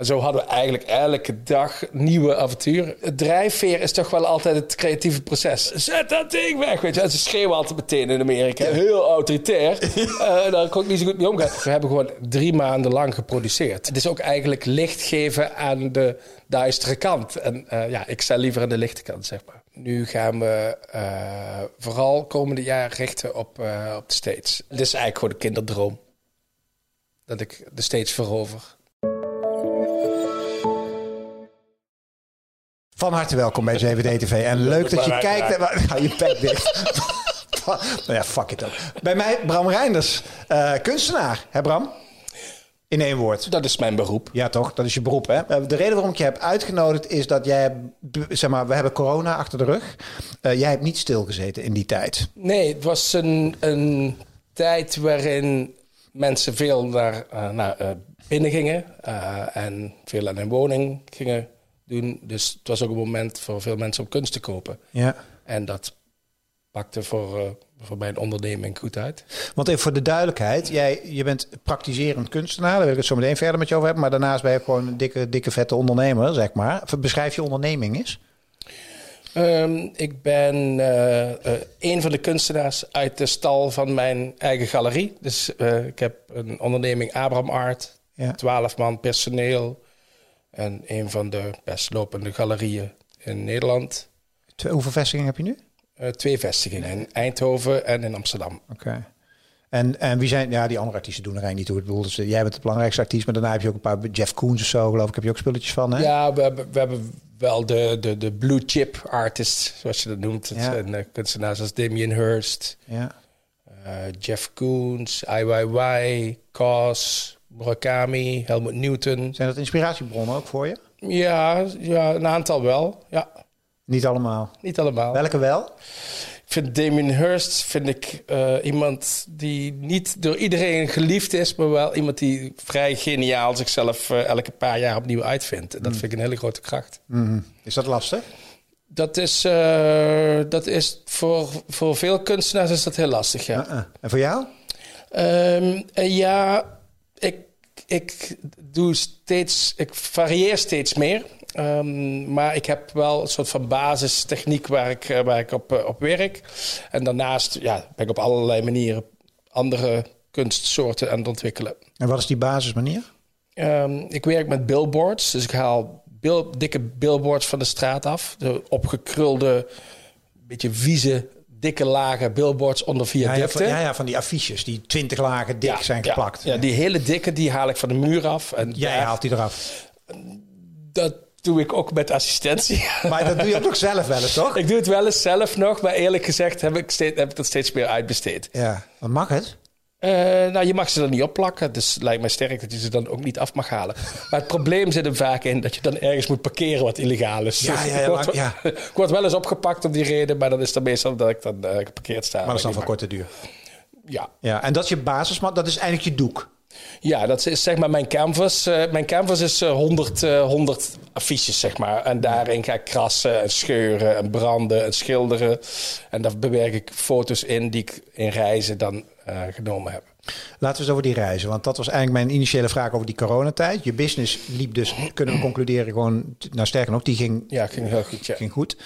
En zo hadden we eigenlijk elke dag nieuwe avonturen. Het drijfveer is toch wel altijd het creatieve proces. Zet dat ding weg, weet je. En ze schreeuwen altijd meteen in Amerika. Heel autoritair. uh, daar kon ik niet zo goed mee omgaan. We hebben gewoon drie maanden lang geproduceerd. Het is ook eigenlijk licht geven aan de duistere kant. En uh, ja, ik sta liever aan de lichte kant, zeg maar. Nu gaan we uh, vooral komende jaar richten op, op de States. Dit is eigenlijk gewoon de kinderdroom. Dat ik de States verover. Van harte welkom bij 7D TV. En leuk dat je kijkt. Hou je pek dicht. nou ja, fuck it ook. Bij mij Bram Reinders, uh, kunstenaar. Hè Bram? In één woord. Dat is mijn beroep. Ja, toch? Dat is je beroep, hè? Eh, de reden waarom ik je heb uitgenodigd is dat jij... Zeg maar, we hebben corona achter de rug. Uh, jij hebt niet stilgezeten in die tijd. Nee, het was een, een tijd waarin mensen veel naar, uh, naar binnen gingen. en veel aan hun woning gingen doen. Dus het was ook een moment voor veel mensen om kunst te kopen. Ja. En dat pakte voor, uh, voor mijn onderneming goed uit. Want even voor de duidelijkheid, jij je bent praktiserend kunstenaar, daar wil ik het zo meteen verder met je over hebben. Maar daarnaast ben je gewoon een dikke, dikke vette ondernemer, zeg maar. Beschrijf je onderneming eens. Um, ik ben uh, uh, een van de kunstenaars uit de stal van mijn eigen galerie. Dus ik heb een onderneming Abraham Art, Ja. 12 man personeel. En een van de best lopende galerieën in Nederland. Twee, hoeveel vestigingen heb je nu? Uh, twee vestigingen, in Eindhoven en in Amsterdam. Oké. Okay. En, en wie zijn, ja, die andere artiesten doen er eigenlijk niet toe. Ik bedoel, dus, jij bent de belangrijkste artiest, maar daarna heb je ook een paar Jeff Koons of zo, geloof ik. Heb je ook spulletjes van, hè? Ja, we hebben, we hebben wel de, de, de blue chip artists, zoals je dat noemt. Ja. zijn uh, kunstenaars als Damien Hirst, Ja. uh, Jeff Koons, IYY, Cos, Murakami, Helmut Newton. Zijn dat inspiratiebronnen ook voor je? Ja, ja, een aantal wel. Ja, Niet allemaal. niet allemaal. Welke wel? Ik vind Damien Hirst vind ik, uh, iemand die niet door iedereen geliefd is, maar wel iemand die vrij geniaal zichzelf uh, elke paar jaar opnieuw uitvindt. En dat Mm. vind ik een hele grote kracht. Mm. Is dat lastig? Dat is, uh, dat is voor, voor veel kunstenaars is dat heel lastig, ja. Uh-uh. En voor jou? Um, ja, ik, ik doe steeds, ik varieer steeds meer. Um, maar ik heb wel een soort van basistechniek waar ik, waar ik op, uh, op werk. En daarnaast ja, ben ik op allerlei manieren andere kunstsoorten aan het ontwikkelen. En wat is die basismanier? Um, ik werk met billboards. Dus ik haal bil dikke billboards van de straat af. De opgekrulde, beetje vieze, dikke lagen billboards onder viaducten. Ja, ja, van, ja, van die affiches die twintig lagen dik ja, zijn geplakt. Ja, die hele dikke, die haal ik van de muur af. En Jij daar, haalt die eraf. Dat doe ik ook met assistentie. Maar dat doe je ook nog zelf wel eens, toch? Ik doe het wel eens zelf nog, maar eerlijk gezegd heb ik, steeds, heb ik dat steeds meer uitbesteed. Ja, wat mag het? Uh, nou, je mag ze er niet opplakken. Dus het lijkt mij sterk dat je ze dan ook niet af mag halen. Maar het probleem zit er vaak in dat je dan ergens moet parkeren wat illegaal is. Ja, ja, ja, ik, word, ja. ik word wel eens opgepakt om die reden, maar dan is het meestal dat ik dan uh, geparkeerd sta. Maar dat is dan van korte duur. Ja. ja. En dat is je basis, maar dat is eigenlijk je doek. Ja, dat is zeg maar mijn canvas. Uh, mijn canvas is uh, 100, uh, 100 affiches, zeg maar. En daarin ga ik krassen en scheuren en branden en schilderen. En daar bewerk ik foto's in die ik in reizen dan uh, genomen heb. Laten we eens over die reizen. Want dat was eigenlijk mijn initiële vraag over die coronatijd. Je business liep dus, kunnen we concluderen, gewoon... Nou, sterker nog, die ging... Ja, ging heel goed, ja. Ging goed.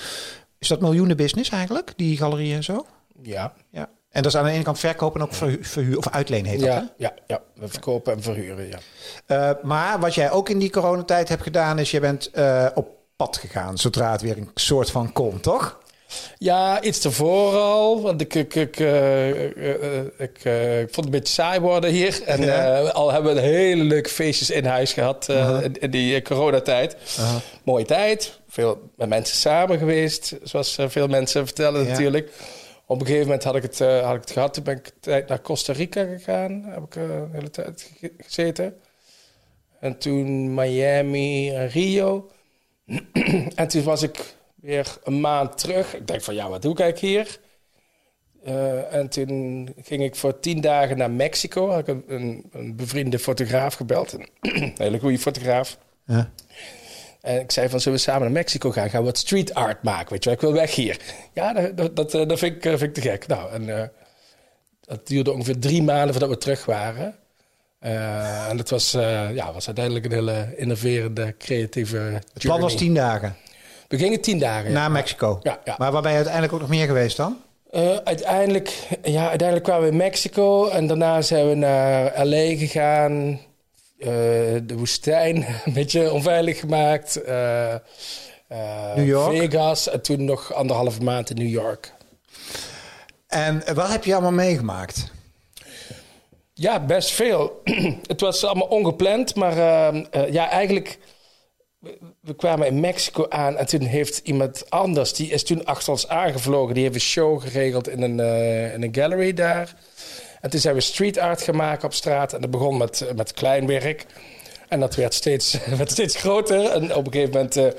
Is dat miljoenen business eigenlijk, die galerieën en zo? Ja. ja. En dat is aan de ene kant verkopen en ook verhuur, verhuur of uitleen heet ja, dat, hè? Ja, ja, we verkopen en verhuren, ja. Uh, maar wat jij ook in die coronatijd hebt gedaan... is je bent uh, op pad gegaan, zodra het weer een soort van kon, toch? Ja, iets ervoor al. Want ik, ik, ik, uh, uh, ik, uh, ik, vond het een beetje saai worden hier. En Ja. al hebben we hele leuke feestjes in huis gehad in, in, die coronatijd. Mooie tijd. Veel met mensen samen geweest. Zoals veel mensen vertellen Ja. natuurlijk. Op een gegeven moment had ik het, had ik het gehad. Toen ben ik tijd naar Costa Rica gegaan. Heb ik een hele tijd ge- gezeten. En toen Miami en Rio. en toen was ik weer een maand terug. Ik denk van, ja, wat doe ik hier? Uh, en toen ging ik voor tien dagen naar Mexico. Had ik een, een, een bevriende fotograaf gebeld. Een hele goede fotograaf. Ja. En ik zei van, zullen we samen naar Mexico gaan? Gaan we wat street art maken, weet je wel? Ik wil weg hier. Ja, dat, dat, dat, dat vind, ik, vind ik te gek. Nou, en uh, dat duurde ongeveer drie maanden voordat we terug waren. Uh, en het was, ja, was uiteindelijk een hele innoverende, creatieve. Het plan was tien dagen. We gingen tien dagen. Naar Mexico. Ja, ja. Maar waar ben je uiteindelijk ook nog meer geweest dan? Uh, uiteindelijk, ja, uiteindelijk kwamen we in Mexico en daarna zijn we naar LA gegaan. de woestijn een beetje onveilig gemaakt. New York. Vegas en toen nog anderhalve maand in New York. En wat heb je allemaal meegemaakt? Ja, best veel. het was allemaal ongepland, maar uh, ja, eigenlijk... We kwamen in Mexico aan en toen heeft iemand anders... die is toen achter ons aangevlogen. Die heeft een show geregeld in een, uh, in een gallery daar. En toen zijn we street art gemaakt op straat. En dat begon met, met klein werk. En dat werd steeds, werd steeds groter. En op een gegeven moment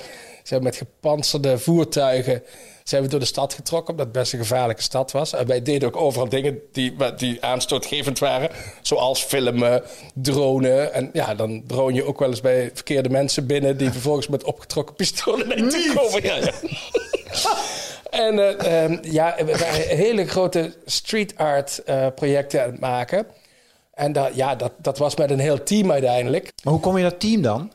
zijn met gepantserde voertuigen zijn we door de stad getrokken, omdat het best een gevaarlijke stad was. En wij deden ook overal dingen die, die aanstootgevend waren, zoals filmen, dronen. En ja, dan drone je ook wel eens bij verkeerde mensen binnen die vervolgens met opgetrokken pistolen naar je komen. Ja, ja. en uh, um, ja, we waren hele grote street art uh, projecten aan het maken. En dat, ja, dat, dat was met een heel team uiteindelijk. Maar hoe kom je dat team dan?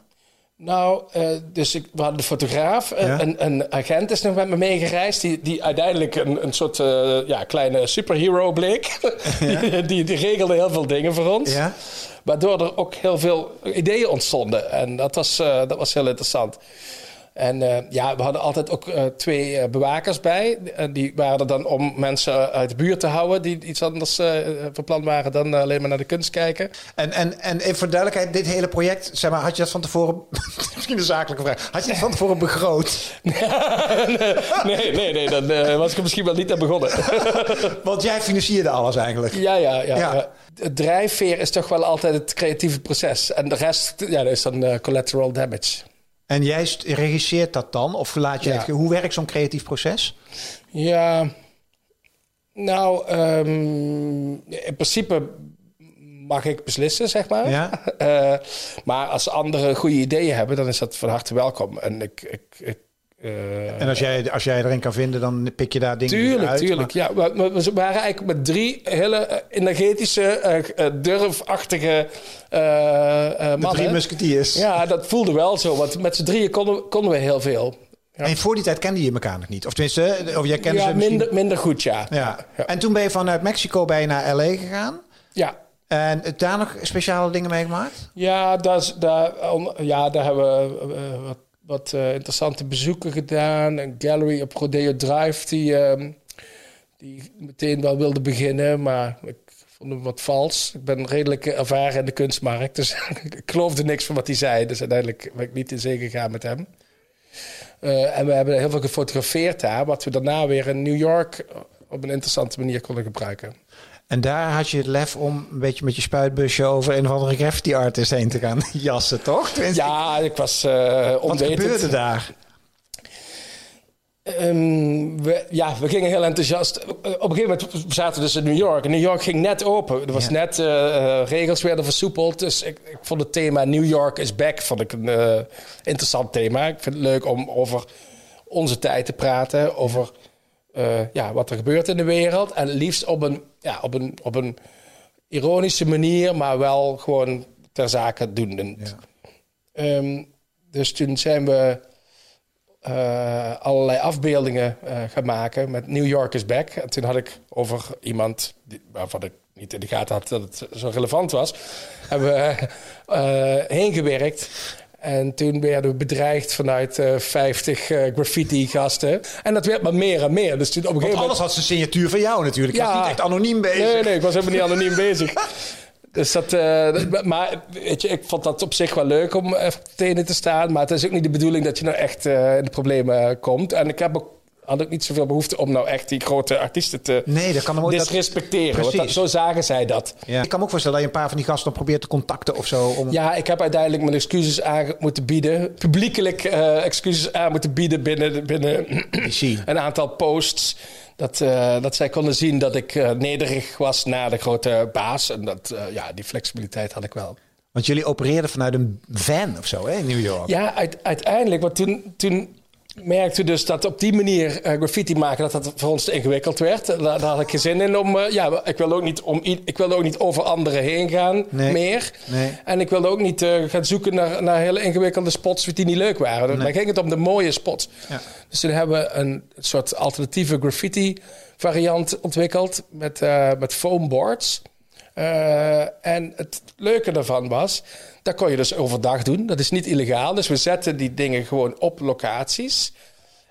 Nou, uh, dus ik, we hadden de fotograaf. Ja? Een, een, agent is nog met me meegereisd. Die, die uiteindelijk een, een soort uh, ja, kleine superhero bleek. Ja? die, die, die, regelde heel veel dingen voor ons. Ja? Waardoor er ook heel veel ideeën ontstonden. En dat was, dat was heel interessant. En uh, ja, we hadden altijd ook uh, twee uh, bewakers bij. Die waren er dan om mensen uit de buurt te houden die iets anders van plan waren dan alleen maar naar de kunst kijken. En, en, en even voor duidelijkheid, dit hele project, zeg maar, had je dat van tevoren, misschien een zakelijke vraag, had je het van tevoren begroot? nee, nee, nee, dan was ik er misschien wel niet aan begonnen. Want jij financierde alles eigenlijk. Ja, ja, ja. ja. Het drijfveer is toch wel altijd het creatieve proces. En de rest ja, dat is dan collateral damage. En jij regisseert dat dan? Of laat je ja. hoe werkt zo'n creatief proces? Ja, nou, um, in principe mag ik beslissen, zeg maar. Ja. Uh, maar als anderen goede ideeën hebben, dan is dat van harte welkom. En ik, ik, ik uh, en als jij, als jij erin kan vinden, dan pik je daar dingen tuurlijk, uit? Tuurlijk, ja. We, we, waren eigenlijk met drie hele energetische, uh, durfachtige mannen. De drie musketiers. Ja, dat voelde wel zo. Want met z'n drieën konden, konden we heel veel. Ja. En voor die tijd kende je elkaar nog niet? Of tenminste, of jij kende ja, ze minder, minder goed, ja. ja. ja. En toen ben je vanuit Mexico bij naar L.A. gegaan? Ja. En daar nog speciale dingen meegemaakt? Ja, daar, daar, ja, daar hebben we wat wat uh, interessante bezoeken gedaan. Een gallery op Rodeo Drive die, uh, die meteen wel wilde beginnen, maar ik vond hem wat vals. Ik ben redelijk ervaren in de kunstmarkt, dus ik geloofde niks van wat hij zei. Dus uiteindelijk ben ik niet in zee gegaan met hem. Uh, en we hebben heel veel gefotografeerd daar, wat we daarna weer in New York op een interessante manier konden gebruiken. En daar had je het lef om een beetje met je spuitbusje over een of andere graffiti artist heen te gaan jassen, toch? Tenminste, ja, ik was uh, Wat gebeurde daar? Um, we, ja, we gingen heel enthousiast. Op een gegeven moment zaten we dus in New York. En New York ging net open. Er was ja. net uh, regels werden versoepeld. Dus ik, ik, vond het thema New York is back vond ik een uh, interessant thema. Ik vind het leuk om over onze tijd te praten. Over uh, ja, wat er gebeurt in de wereld. En liefst op een, ja, op een, op een ironische manier, maar wel gewoon ter zake doenend. Ja. Um, dus toen zijn we uh, allerlei afbeeldingen uh, gaan maken met New York is back. En toen had ik over iemand die, waarvan ik niet in de gaten had dat het zo relevant was, hebben we heen gewerkt. En toen werden we bedreigd vanuit uh, 50 uh, graffiti-gasten. En dat werd maar meer en meer. Dus toen op een gegeven moment... alles had zijn signatuur van jou natuurlijk. Ja, was niet echt anoniem bezig. Nee, nee, ik was helemaal niet anoniem bezig. Dus dat, uh, maar weet je, ik vond dat op zich wel leuk om even tenen te staan. Maar het is ook niet de bedoeling dat je nou echt in de problemen komt. En ik heb ook had ook niet zoveel behoefte om nou echt die grote artiesten te nee, dat kan hem ook, disrespecteren. Dat, want zo zagen zij dat. Ja. Ik kan me ook voorstellen dat je een paar van die gasten probeert te contacten of zo. Om... Ja, ik heb uiteindelijk mijn excuses aan moeten bieden. Publiekelijk uh, excuses aan moeten bieden binnen, binnen een aantal posts. Dat, uh, dat zij konden zien dat ik uh, nederig was naar de grote baas. En dat, ja, die flexibiliteit had ik wel. Want jullie opereerden vanuit een van of zo hè, in New York? Ja, uit, uiteindelijk. Want toen, toen merkte dus dat op die manier uh, graffiti maken, dat dat voor ons te ingewikkeld werd. Daar, daar had ik geen zin in om. Uh, ja, ik wilde ook niet, om, ik wilde ook niet over anderen heen gaan Nee. meer. Nee. En ik wilde ook niet uh, gaan zoeken naar, naar hele ingewikkelde spots die niet leuk waren. Nee. Dan ging het om de mooie spots. Ja. Dus toen hebben we een soort alternatieve graffiti variant ontwikkeld met, uh, met foamboards. Uh, en het leuke daarvan was, dat kon je dus overdag doen. Dat is niet illegaal. Dus we zetten die dingen gewoon op locaties.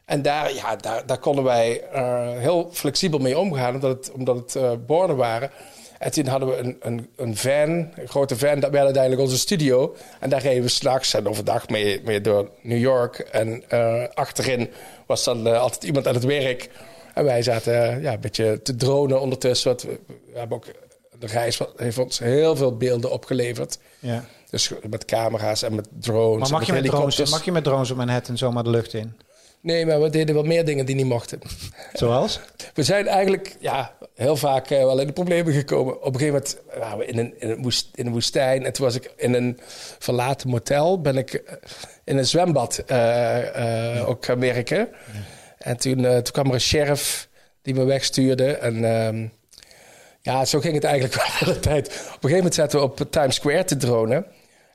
En daar, ja, daar, daar konden wij uh, heel flexibel mee omgaan, omdat het, omdat het uh, borden waren. En toen hadden we een, een, een van, een grote van, dat werd uiteindelijk onze studio. En daar reden we s'nachts en overdag mee, mee door New York. En achterin was dan altijd iemand aan het werk. En wij zaten ja, een beetje te dronen ondertussen. Want we, we hebben ook, de reis heeft ons heel veel beelden opgeleverd. Ja. Dus met camera's en met drones. Maar mag, met je met drones, mag je met drones op Manhattan zomaar de lucht in? Nee, maar we deden wel meer dingen die niet mochten. Zoals? We zijn eigenlijk ja, heel vaak uh, wel in de problemen gekomen. Op een gegeven moment waren we in een, in, een woest, in een woestijn. En toen was ik in een verlaten motel. Ben ik in een zwembad uh, uh, ja. ook gaan werken. Ja. En toen, toen kwam er een sheriff die me wegstuurde. En um, ja, zo ging het eigenlijk wel de hele tijd. Op een gegeven moment zaten we op Times Square te dronen.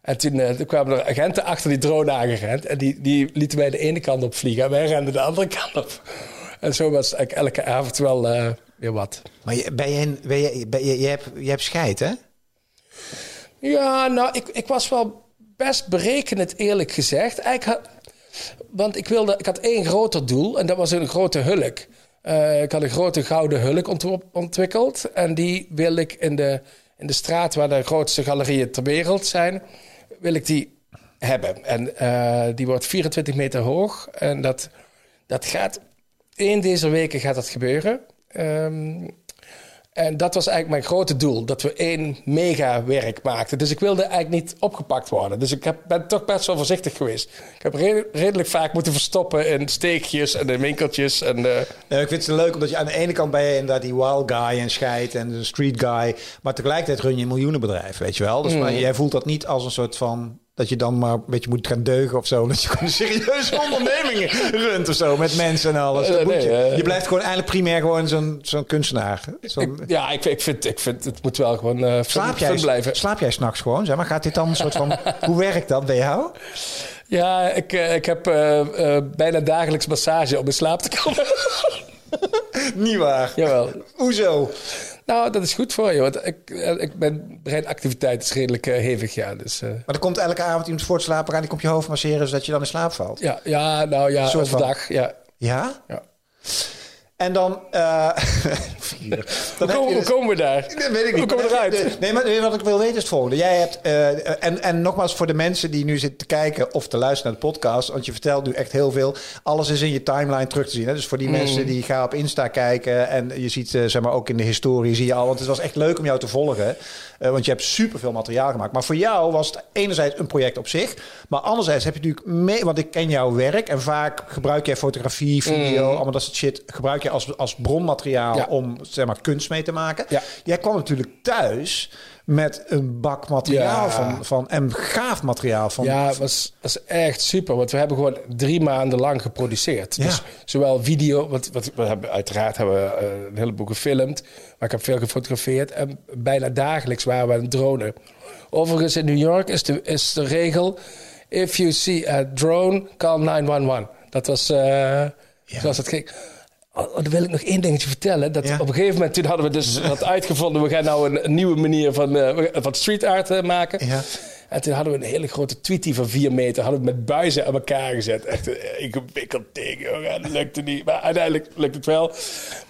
En toen, uh, toen, kwamen er agenten achter die drone aangerend. En die, die lieten wij de ene kant op vliegen. En wij renden de andere kant op. En zo was eigenlijk elke avond wel uh, weer wat. Maar je, ben je, ben je, ben je, je, hebt, je hebt scheid, hè? Ja, nou, ik, ik was wel best berekenend, eerlijk gezegd. Eigenlijk had, want ik, wilde, ik had één groter doel. En dat was een grote hulk. Uh, ik had een grote gouden hulk ont ontwikkeld. En die wilde ik in de, in de straat waar de grootste galerieën ter wereld zijn wil ik die hebben. En uh, die wordt 24 meter hoog. En dat, dat gaat... In deze weken gaat dat gebeuren. Um, en dat was eigenlijk mijn grote doel. Dat we één mega werk maakten. Dus ik wilde eigenlijk niet opgepakt worden. Dus ik heb, ben toch best wel voorzichtig geweest. Ik heb re redelijk vaak moeten verstoppen in steekjes en in winkeltjes. En, uh... ja, ik vind het leuk omdat je aan de ene kant ben je inderdaad die wild guy en scheid en de street guy. Maar tegelijkertijd run je een miljoenenbedrijf, weet je wel. Dus mm. maar jij voelt dat niet als een soort van dat je dan maar een beetje moet gaan deugen of zo. Dat je gewoon een serieuze onderneming runt of zo met mensen en alles. Uh, nee, je. Uh, je blijft gewoon eigenlijk primair gewoon zo'n zo'n kunstenaar. Zo ik, ja, ik, ik, vind, ik vind het moet wel gewoon uh, slaap jij, blijven. Slaap jij s'nachts gewoon? Zeg maar, gaat dit dan een soort van... hoe werkt dat bij jou? Ja, ik, ik heb bijna dagelijks massage om in slaap te komen. Niet waar? Jawel. Hoezo? Nou, dat is goed voor je, want ik, ik ben breinactiviteit is redelijk uh, hevig, ja. Dus, uh... Maar er komt elke avond iemand voor te slapen gaan, die komt je hoofd masseren, zodat je dan in slaap valt. Ja, ja nou ja, overdag, ja. Ja? Ja. En dan... Uh, dan hoe, komen, dus, hoe komen we daar? Dat weet ik niet. Hoe komen we eruit? Nee, maar wat ik wil weten is het volgende. Jij hebt... Uh, en, en nogmaals voor de mensen die nu zitten te kijken of te luisteren naar de podcast. Want je vertelt nu echt heel veel. Alles is in je timeline terug te zien. Hè? Dus voor die mm. mensen die gaan op Insta kijken. En je ziet uh, zeg maar ook in de historie zie je al. Want het was echt leuk om jou te volgen. want je hebt superveel materiaal gemaakt. Maar voor jou was het enerzijds een project op zich. Maar anderzijds heb je natuurlijk mee... Want ik ken jouw werk. En vaak gebruik jij fotografie, video, mm. allemaal dat soort shit. Gebruik je als, als bronmateriaal ja. om zeg maar, kunst mee te maken. Ja. Jij kwam natuurlijk thuis met een bak materiaal Ja. van, van en gaaf materiaal van. Ja, het was, was echt super. Want we hebben gewoon drie maanden lang geproduceerd. Ja. Dus zowel video, wat, wat we hebben uiteraard hebben we uh, een heleboel gefilmd. Maar ik heb veel gefotografeerd. En bijna dagelijks waren we aan het dronen. Overigens in New York is de, is de regel... If you see a drone, call 911. Dat was uh, ja. zoals het ging. Oh, dan wil ik nog één dingetje vertellen. Dat Ja. Op een gegeven moment toen hadden we dus wat uitgevonden. We gaan nou een, een nieuwe manier van, uh, van street art uh, maken. Ja. En toen hadden we een hele grote tweetie van vier meter. Hadden we met buizen aan elkaar gezet. Echt een ingewikkeld ding, jongen. Dat lukte niet. Maar uiteindelijk lukt het wel.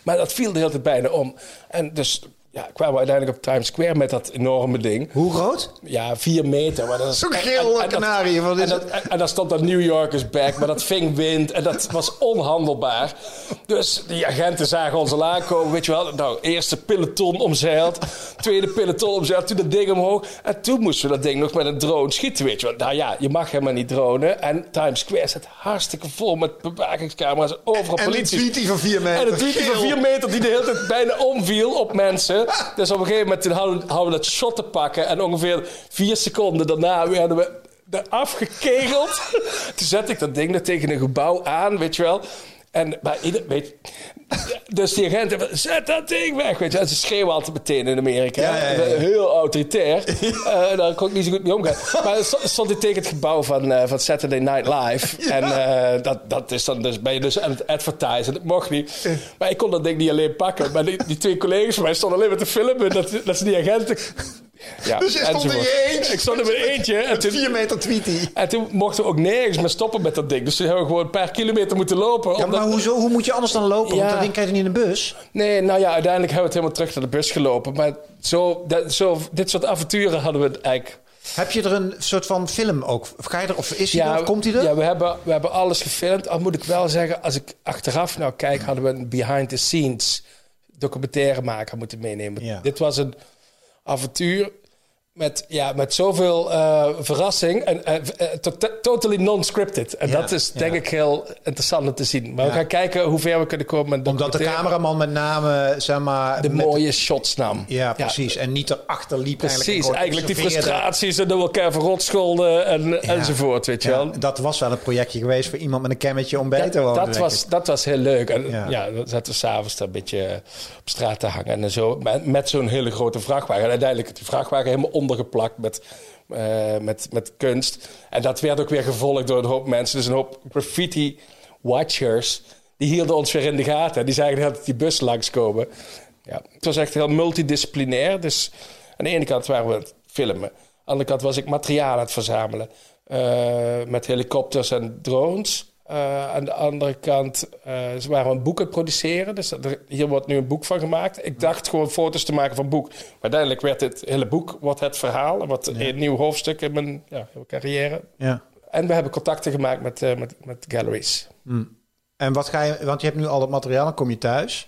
Maar dat viel de hele tijd bijna om. En dus ja, kwamen we uiteindelijk op Times Square met dat enorme ding. Hoe groot? Ja, vier meter. Maar dat is Zo'n en- geel en- en kanarie, en, dat, en, en daar stond dat New York is back, maar dat ving wind en dat was onhandelbaar. Dus die agenten zagen ons al aankomen, weet je wel. Nou, eerste peloton omzeild, tweede peloton omzeild, toen dat ding omhoog. En toen moesten we dat ding nog met een drone schieten, weet je wel. Nou ja, je mag helemaal niet dronen. En Times Square zit hartstikke vol met bewakingscamera's en overal En die politie. tweetie van vier meter. En een tweetie van. 4 meter die de hele tijd bijna omviel op mensen. Dus op een gegeven moment toen hadden, we dat shot te pakken. En ongeveer vier seconden daarna werden we eraf gekegeld. Toen zette ik dat ding er tegen een gebouw aan, weet je wel. En maar weet, dus die agenten, zet dat ding weg. Weet je. En ze schreeuwen altijd meteen in Amerika. Ja, ja, ja, ja. Heel autoritair. Eh, daar kon ik niet zo goed mee omgaan. Maar dan sto- stond ik tegen het gebouw van, eh, van Saturday Night Live. En eh, dat, dat is dan dus, ben je dus aan het advertisen. Dat mocht niet. Maar ik kon dat ding niet alleen pakken. Maar die, die twee collega's van mij stonden alleen maar te filmen. Dat, dat ze die agenten... Ja, Dus je stond in je eentje? Ik stond in mijn eentje. En toen, 4 meter tweetie. en toen mochten we ook nergens meer stoppen met dat ding. Dus toen hebben we gewoon een paar kilometer moeten lopen. Ja, omdat- maar hoezo, hoe moet je anders dan lopen? Want dat ding krijg je niet in de bus. Nee, nou ja, uiteindelijk hebben we het helemaal terug naar de bus gelopen. Maar zo, dat, zo, dit soort avonturen hadden we eigenlijk... Heb je er een soort van film ook? Of ga je er, of is hij er? Of komt hij er? Ja, we hebben, we hebben alles gefilmd. Al moet ik wel zeggen, als ik achteraf nou kijk... hadden we een behind-the-scenes documentairemaker moeten meenemen. Ja. Dit was een avontuur met, ja, met zoveel eh, verrassing. En to- totally non-scripted. En Ja, dat is ja. denk ik heel interessant om te zien. Maar Ja. we gaan kijken hoe ver we kunnen komen. met Omdat de cameraman met name, zeg maar... de mooie shots nam. Ja, precies. En niet erachter liep Precies, eigenlijk. eigenlijk, die frustraties en door elkaar verrotscholden en, enzovoort, weet je wel. dat was wel een projectje geweest voor iemand met een cammetje om bij te wonen. dat, was, dat was heel leuk. En Ja. dan zaten we s'avonds daar een beetje op straat te hangen en zo. Met, met zo'n hele grote vrachtwagen. En uiteindelijk die vrachtwagen helemaal ondergeplakt met, eh, met, met kunst. En dat werd ook weer gevolgd door een hoop mensen. Dus een hoop graffiti watchers. Die hielden ons weer in de gaten. Die zagen dat die bus langskomen. Ja, het was echt heel multidisciplinair. Dus aan de ene kant waren we het filmen. Aan de andere kant was ik materiaal aan het verzamelen. eh, met helikopters en drones. Eh, aan de andere kant eh, ze waren een boek aan het produceren. Dus er- hier wordt nu een boek van gemaakt. Ik dacht gewoon foto's te maken van het boek. Maar uiteindelijk werd dit hele boek wordt het verhaal. En wat een nieuw hoofdstuk in mijn, ja, in mijn carrière. Ja. En we hebben contacten gemaakt met, eh, met, met galleries. En wat ga je... Want je hebt nu al dat materiaal, dan kom je thuis.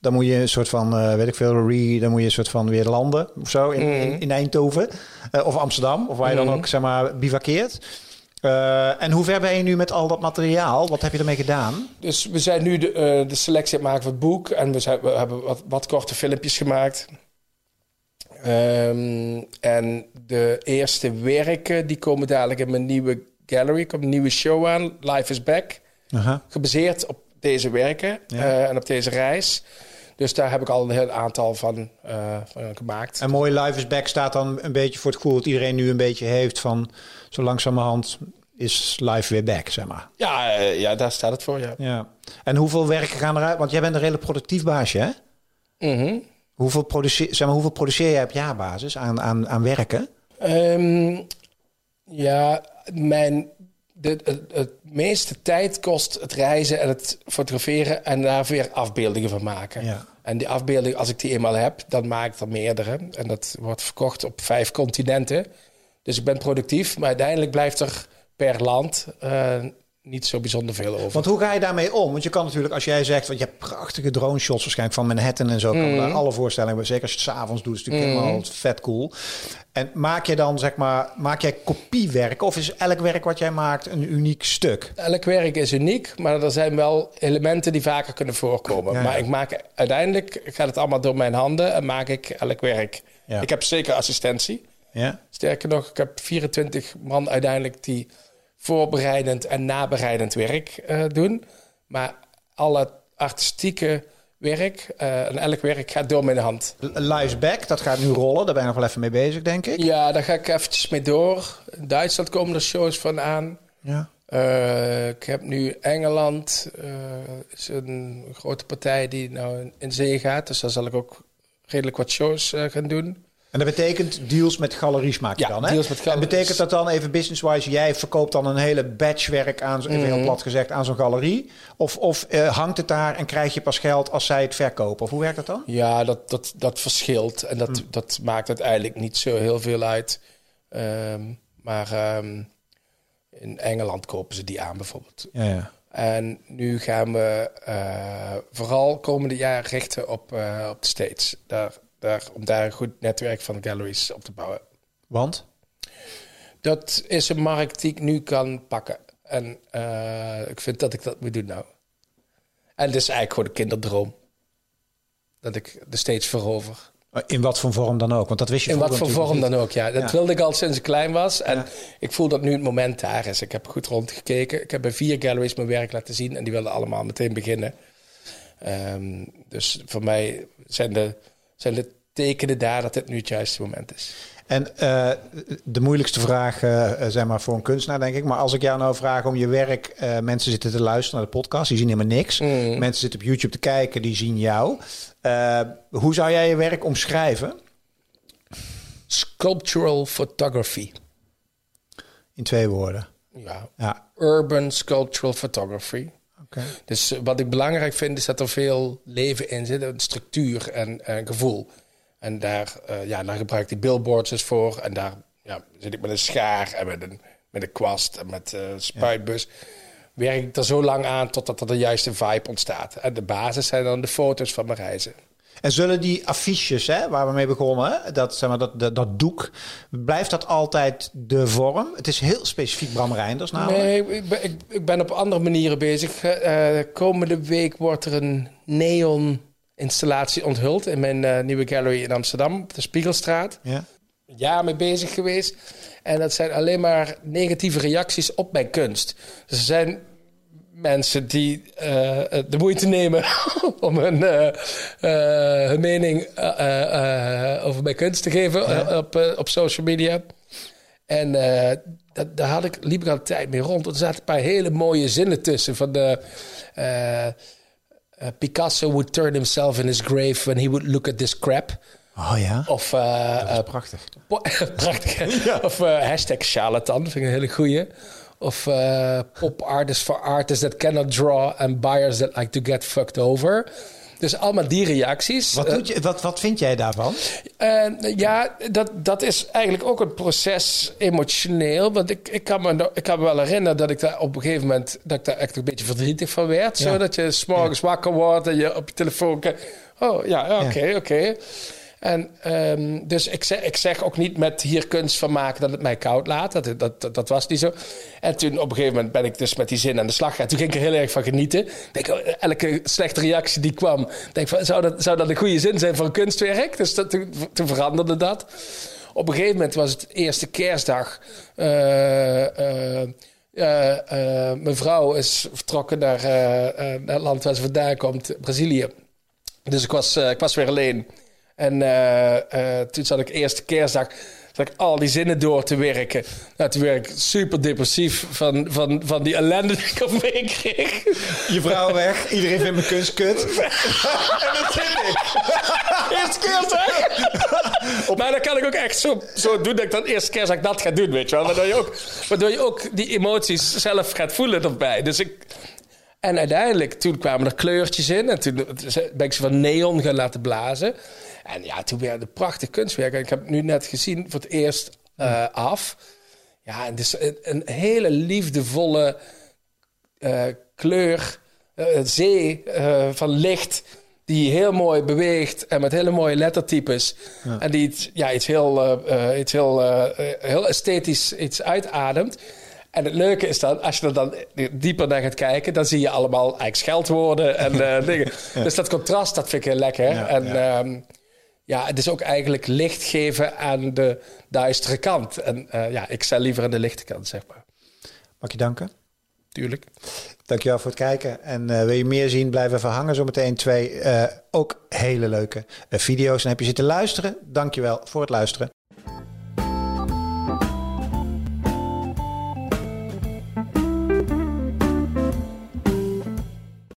Dan moet je een soort van, weet ik veel, re, dan moet je een soort van weer landen of zo in, in, in Eindhoven. Of Amsterdam, of waar je dan ook, zeg maar, bivakkeert. Eh, en hoe ver ben je nu met al dat materiaal? Wat heb je ermee gedaan? Dus we zijn nu de, eh, de selectie aan het maken van het boek. En we, zijn, we hebben wat, wat korte filmpjes gemaakt. Ehm, en de eerste werken die komen dadelijk in mijn nieuwe gallery. Er komt een nieuwe show aan, Life is Back. Gebaseerd op deze werken Ja. eh, en op deze reis. Dus daar heb ik al een heel aantal van, eh, van gemaakt. En mooi Life is Back staat dan een beetje voor het gevoel dat iedereen nu een beetje heeft van zo langzamerhand is life weer back, zeg maar. Ja, eh, ja, daar staat het voor, ja. Ja. En hoeveel werken gaan eruit? Want jij bent een redelijk productief baasje, hè? Mhm. Hoeveel produceer, zeg maar, hoeveel produceer jij op jaarbasis aan, aan, aan werken? Ehm, ja, mijn, de, het, het meeste tijd kost het reizen en het fotograferen en daar weer afbeeldingen van maken. Ja. En die afbeelding, als ik die eenmaal heb, dan maak ik er meerdere. En dat wordt verkocht op vijf continenten. Dus ik ben productief, maar uiteindelijk blijft er per land eh, niet zo bijzonder veel over. Want hoe ga je daarmee om? Want je kan natuurlijk, als jij zegt, want je hebt prachtige drone shots waarschijnlijk van Manhattan en zo, kan me daar alle voorstellingen, zeker als je het s'avonds doet, is het natuurlijk helemaal vet cool. En maak je dan, zeg maar, maak jij kopiewerk of is elk werk wat jij maakt een uniek stuk? Elk werk is uniek, maar er zijn wel elementen die vaker kunnen voorkomen. Ja, ja. Maar ik maak uiteindelijk gaat het allemaal door mijn handen en maak ik elk werk. Ja. Ik heb zeker assistentie. Ja? Sterker nog, ik heb 24 man uiteindelijk die voorbereidend en nabereidend werk eh, doen. Maar alle artistieke werk eh, en elk werk gaat door mijn hand. Live's Back, dat gaat nu rollen. Daar ben je nog wel even mee bezig, denk ik. Ja, daar ga ik eventjes mee door. In Duitsland komen er shows van aan. Ja. Eh, ik heb nu Engeland, is een grote partij die nou in- zee gaat. Dus daar zal ik ook redelijk wat shows gaan doen. En dat betekent deals met galeries maak je Ja, dan, hè? deals met En betekent dat dan even business-wise, jij verkoopt dan een hele batch werk aan, even Mhm. heel plat gezegd, aan zo'n galerie? Of, of eh, hangt het daar en krijg je pas geld als zij het verkopen? Of hoe werkt dat dan? Ja, dat, dat, dat verschilt. En dat, dat maakt uiteindelijk niet zo heel veel uit. Ehm, maar ehm, in Engeland kopen ze die aan bijvoorbeeld. Ja, ja. En nu gaan we eh, vooral komende jaar richten op, eh, op de States. Daar, daar, om daar een goed netwerk van galleries op te bouwen. Want? Dat is een markt die ik nu kan pakken. En eh, ik vind dat ik dat moet doen nou. En het is eigenlijk gewoon een kinderdroom. Dat ik de States verover. In wat voor vorm dan ook? Want dat wist je In wat voor vorm dan ook, ja. Dat Ja. wilde ik al sinds ik klein was. En Ja. ik voel dat nu het moment daar is. Ik heb goed rondgekeken. Ik heb bij vier galleries mijn werk laten zien. En die wilden allemaal meteen beginnen. Ehm, dus voor mij zijn de, zijn de tekenen daar dat dit nu het juiste moment is. En eh, de moeilijkste vraag, eh, zeg maar, voor een kunstenaar, denk ik. Maar als ik jou nou vraag om je werk... eh, mensen zitten te luisteren naar de podcast, die zien helemaal niks. Mm. Mensen zitten op YouTube te kijken, die zien jou. Hoe zou jij je werk omschrijven? Sculptural photography. In twee woorden. Ja. Ja, Urban sculptural photography. Dus eh, wat ik belangrijk vind is dat er veel leven in zit, een structuur en en gevoel. En daar, eh, ja, daar gebruik ik die billboards dus voor. En daar ja, zit ik met een schaar en met een, met een kwast en met een spuitbus. Werk ik er zo lang aan totdat er de juiste vibe ontstaat. En de basis zijn dan de foto's van mijn reizen. En zullen die affiches, hè, waar we mee begonnen, dat, zeg maar, dat, dat, dat doek, blijft dat altijd de vorm? Het is heel specifiek Bram Reinders namelijk. Nee, ik ben, ik, ik ben op andere manieren bezig. Eh, eh, komende week wordt er een neon installatie onthuld in mijn eh, nieuwe gallery in Amsterdam, op de Spiegelstraat. Ja. jaar mee bezig geweest. En dat zijn alleen maar negatieve reacties op mijn kunst. Dus er zijn mensen die eh, eh, de moeite nemen om hun, eh, hun mening over mijn kunst te geven op, op social media. En dat, daar had ik, liep ik al een tijd mee rond. Er zaten een paar hele mooie zinnen tussen. Van de, Picasso would turn himself in his grave when he would look at this crap. Oh ja, Of eh, eh, prachtig. Prachtig. Of hashtag charlatan, vind ik een hele goeie. Of eh, pop artists for artists that cannot draw and buyers that like to get fucked over. Dus allemaal die reacties. Wat, doet je, wat, wat vind jij daarvan? ja, dat, dat is eigenlijk ook een proces emotioneel. Want ik, ik, kan me, ik kan me wel herinneren dat ik daar op een gegeven moment... dat ik daar echt een beetje verdrietig van werd. Ja. Zo dat je s'morgens wakker wordt en je op je telefoon kijkt. Oh, ja, ja, oké, oké. En ehm, dus ik zeg, ik zeg ook niet met hier kunst van maken dat het mij koud laat. Dat, dat, dat, was niet zo. En toen op een gegeven moment ben ik dus met die zin aan de slag gegaan. Toen ging ik er heel erg van genieten. Denk, oh, elke slechte reactie die kwam, denk zou, dat, zou dat een goede zin zijn voor een kunstwerk? Dus dat, toen, veranderde dat. Op een gegeven moment was het eerste kerstdag. Eh, eh, eh, eh, mijn vrouw is vertrokken naar, eh, eh, het land waar ze vandaan komt, Brazilië. Dus ik was, eh, ik was weer alleen. En eh, eh, toen zat ik eerste kerstdag zat ik al die zinnen door te werken. Nou, toen werd ik super depressief van, van, van die ellende die ik op me kreeg. Je vrouw weg, iedereen vindt mijn kunst kut. en dat zit ik. Eerste kerstdag! maar dan kan ik ook echt zo, zo doen dat ik dan eerste kerstdag dat ga doen, weet je wel. Waardoor je ook, waardoor je ook die emoties zelf gaat voelen erbij. Dus ik... En uiteindelijk, toen kwamen er kleurtjes in. En toen ben ik ze van neon gaan laten blazen. En ja, toen werden het prachtig kunstwerk. En ik heb het nu net gezien voor het eerst eh, af. Ja, en het is een, een hele liefdevolle eh, kleur, eh, zee van licht die heel mooi beweegt en met hele mooie lettertypes. En die iets, ja, iets, heel, iets heel, heel esthetisch iets uitademt. En het leuke is dan, als je er dan dieper naar gaat kijken, dan zie je allemaal eigenlijk scheldwoorden en dingen. Dus dat contrast, dat vind ik heel lekker. Ja, en ja. ja. Ja, het is ook eigenlijk licht geven aan de duistere kant. En eh, ja, ik sta liever aan de lichte kant, zeg maar. Mag je danken? Tuurlijk. Dankjewel voor het kijken. En eh, wil je meer zien, blijf even hangen. Zometeen twee eh, ook hele leuke video's. En heb je zitten luisteren? Dankjewel voor het luisteren.